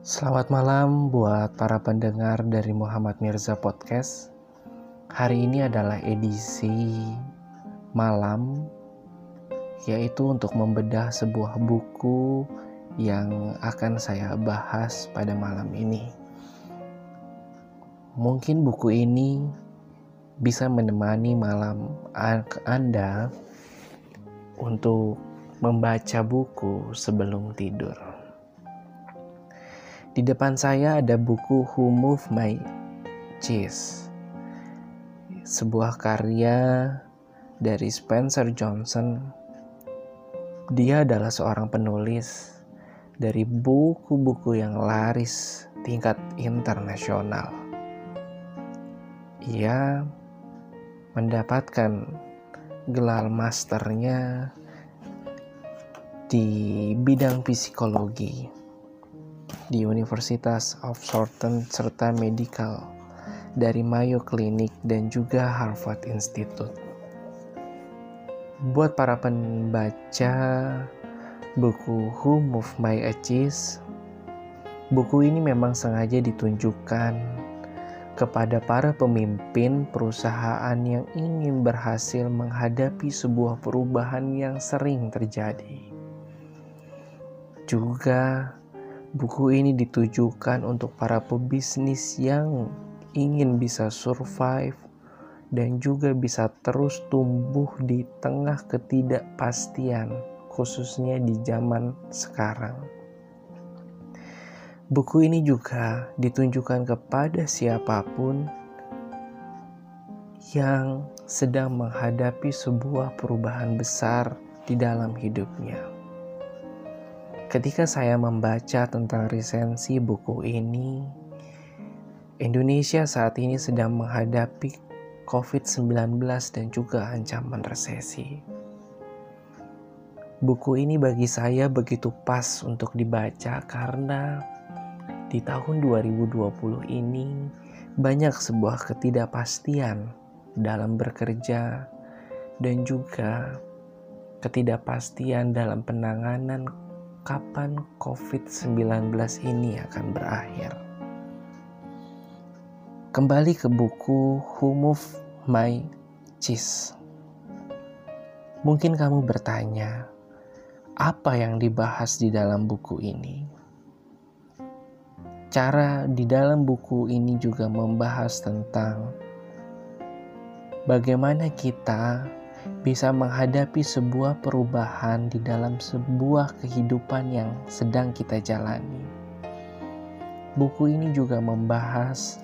Selamat malam buat para pendengar dari Muhammad Mirza Podcast. Hari ini adalah edisi malam, yaitu untuk membedah sebuah buku yang akan saya bahas pada malam ini. Mungkin buku ini bisa menemani malam Anda untuk membaca buku sebelum tidur. Di depan saya ada buku Who Moved My Cheese. Sebuah karya dari Spencer Johnson. Dia adalah seorang penulis dari buku-buku yang laris tingkat internasional. Ia mendapatkan gelar masternya di bidang psikologi di Universitas of Southern serta Medical dari Mayo Clinic dan juga Harvard Institute. Buat para pembaca buku Who Moved My Achies, buku ini memang sengaja ditunjukkan kepada para pemimpin perusahaan yang ingin berhasil menghadapi sebuah perubahan yang sering terjadi. Juga Buku ini ditujukan untuk para pebisnis yang ingin bisa survive dan juga bisa terus tumbuh di tengah ketidakpastian, khususnya di zaman sekarang. Buku ini juga ditunjukkan kepada siapa pun yang sedang menghadapi sebuah perubahan besar di dalam hidupnya. Ketika saya membaca tentang resensi buku ini, Indonesia saat ini sedang menghadapi COVID-19 dan juga ancaman resesi. Buku ini bagi saya begitu pas untuk dibaca karena di tahun 2020 ini banyak sebuah ketidakpastian dalam bekerja dan juga ketidakpastian dalam penanganan kapan COVID-19 ini akan berakhir. Kembali ke buku Who Moved My Cheese. Mungkin kamu bertanya, apa yang dibahas di dalam buku ini? Cara di dalam buku ini juga membahas tentang bagaimana kita bisa menghadapi sebuah perubahan di dalam sebuah kehidupan yang sedang kita jalani. Buku ini juga membahas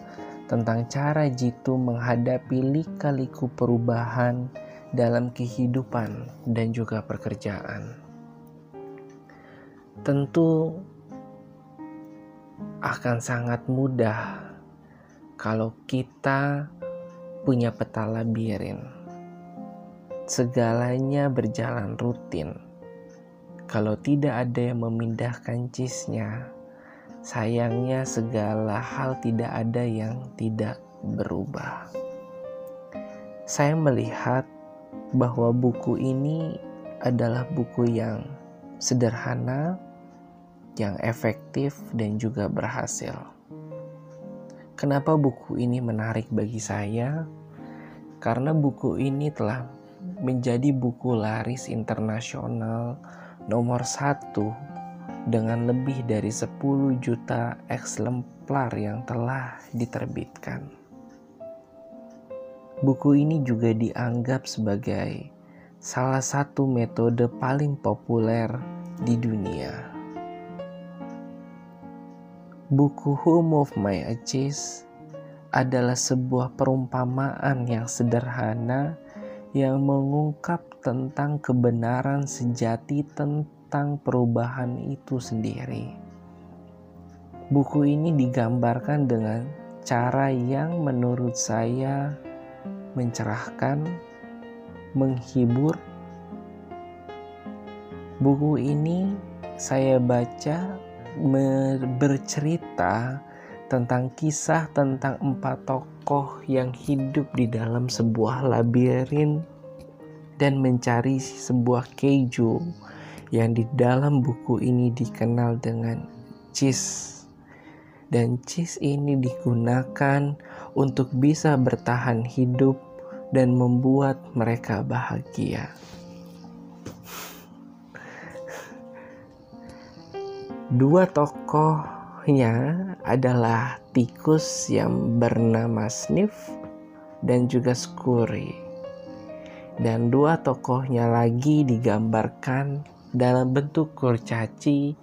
tentang cara Jitu menghadapi lika-liku perubahan dalam kehidupan dan juga pekerjaan. Tentu akan sangat mudah kalau kita punya peta labirin segalanya berjalan rutin. Kalau tidak ada yang memindahkan cisnya, sayangnya segala hal tidak ada yang tidak berubah. Saya melihat bahwa buku ini adalah buku yang sederhana, yang efektif, dan juga berhasil. Kenapa buku ini menarik bagi saya? Karena buku ini telah menjadi buku laris internasional nomor satu dengan lebih dari 10 juta eksemplar yang telah diterbitkan. Buku ini juga dianggap sebagai salah satu metode paling populer di dunia. Buku Home of My Achievements adalah sebuah perumpamaan yang sederhana yang mengungkap tentang kebenaran sejati tentang perubahan itu sendiri. Buku ini digambarkan dengan cara yang menurut saya mencerahkan, menghibur. Buku ini saya baca bercerita tentang kisah tentang empat tokoh yang hidup di dalam sebuah labirin dan mencari sebuah keju yang di dalam buku ini dikenal dengan cheese dan cheese ini digunakan untuk bisa bertahan hidup dan membuat mereka bahagia. Dua adalah tikus yang bernama Sniff dan juga Scurry. Dan dua tokohnya lagi digambarkan dalam bentuk kurcaci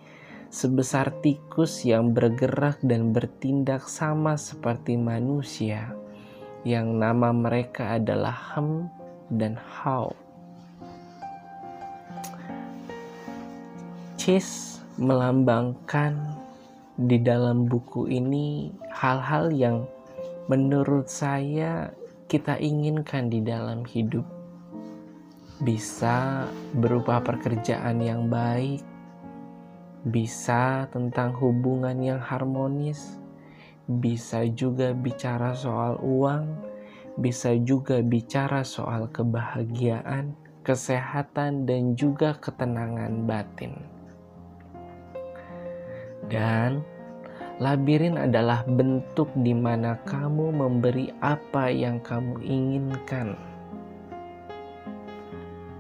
sebesar tikus yang bergerak dan bertindak sama seperti manusia, yang nama mereka adalah Hem dan Hao. Cheese melambangkan di dalam buku ini hal-hal yang menurut saya kita inginkan di dalam hidup. Bisa berupa pekerjaan yang baik, bisa tentang hubungan yang harmonis, bisa juga bicara soal uang, bisa juga bicara soal kebahagiaan, kesehatan, dan juga ketenangan batin. Dan labirin adalah bentuk di mana kamu memberi apa yang kamu inginkan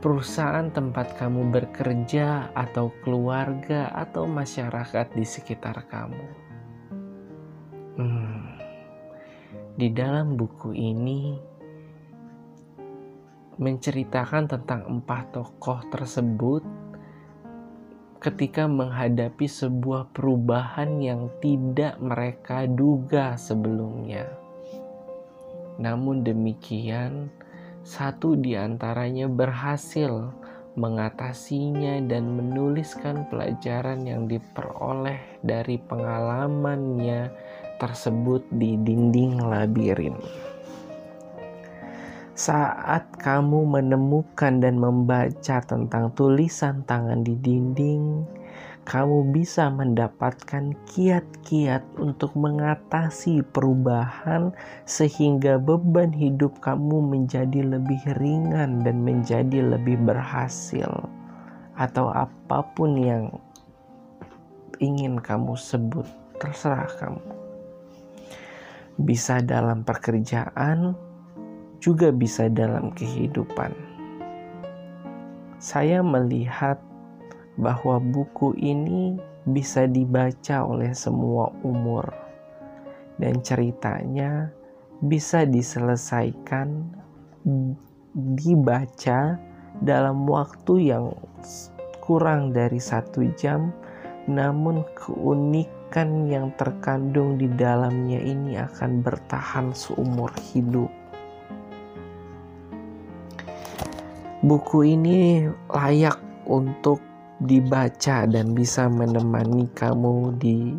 perusahaan tempat kamu bekerja, atau keluarga, atau masyarakat di sekitar kamu. Hmm, di dalam buku ini menceritakan tentang empat tokoh tersebut ketika menghadapi sebuah perubahan yang tidak mereka duga sebelumnya. Namun demikian, satu di antaranya berhasil mengatasinya dan menuliskan pelajaran yang diperoleh dari pengalamannya tersebut di dinding labirin. Saat kamu menemukan dan membaca tentang tulisan tangan di dinding, kamu bisa mendapatkan kiat-kiat untuk mengatasi perubahan, sehingga beban hidup kamu menjadi lebih ringan dan menjadi lebih berhasil, atau apa pun yang ingin kamu sebut, terserah kamu. Bisa dalam pekerjaan, juga bisa dalam kehidupan. Saya melihat bahwa buku ini bisa dibaca oleh semua umur dan ceritanya bisa diselesaikan dibaca dalam waktu yang kurang dari satu jam namun keunikan yang terkandung di dalamnya ini akan bertahan seumur hidup buku ini layak untuk dibaca dan bisa menemani kamu di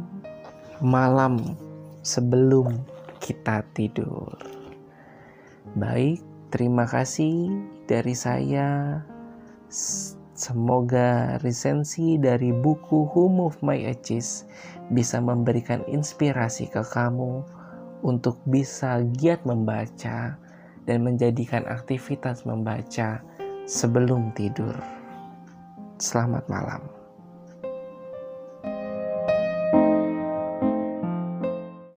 malam sebelum kita tidur. Baik, terima kasih dari saya. Semoga resensi dari buku Who Move My Edges bisa memberikan inspirasi ke kamu untuk bisa giat membaca dan menjadikan aktivitas membaca sebelum tidur. Selamat malam.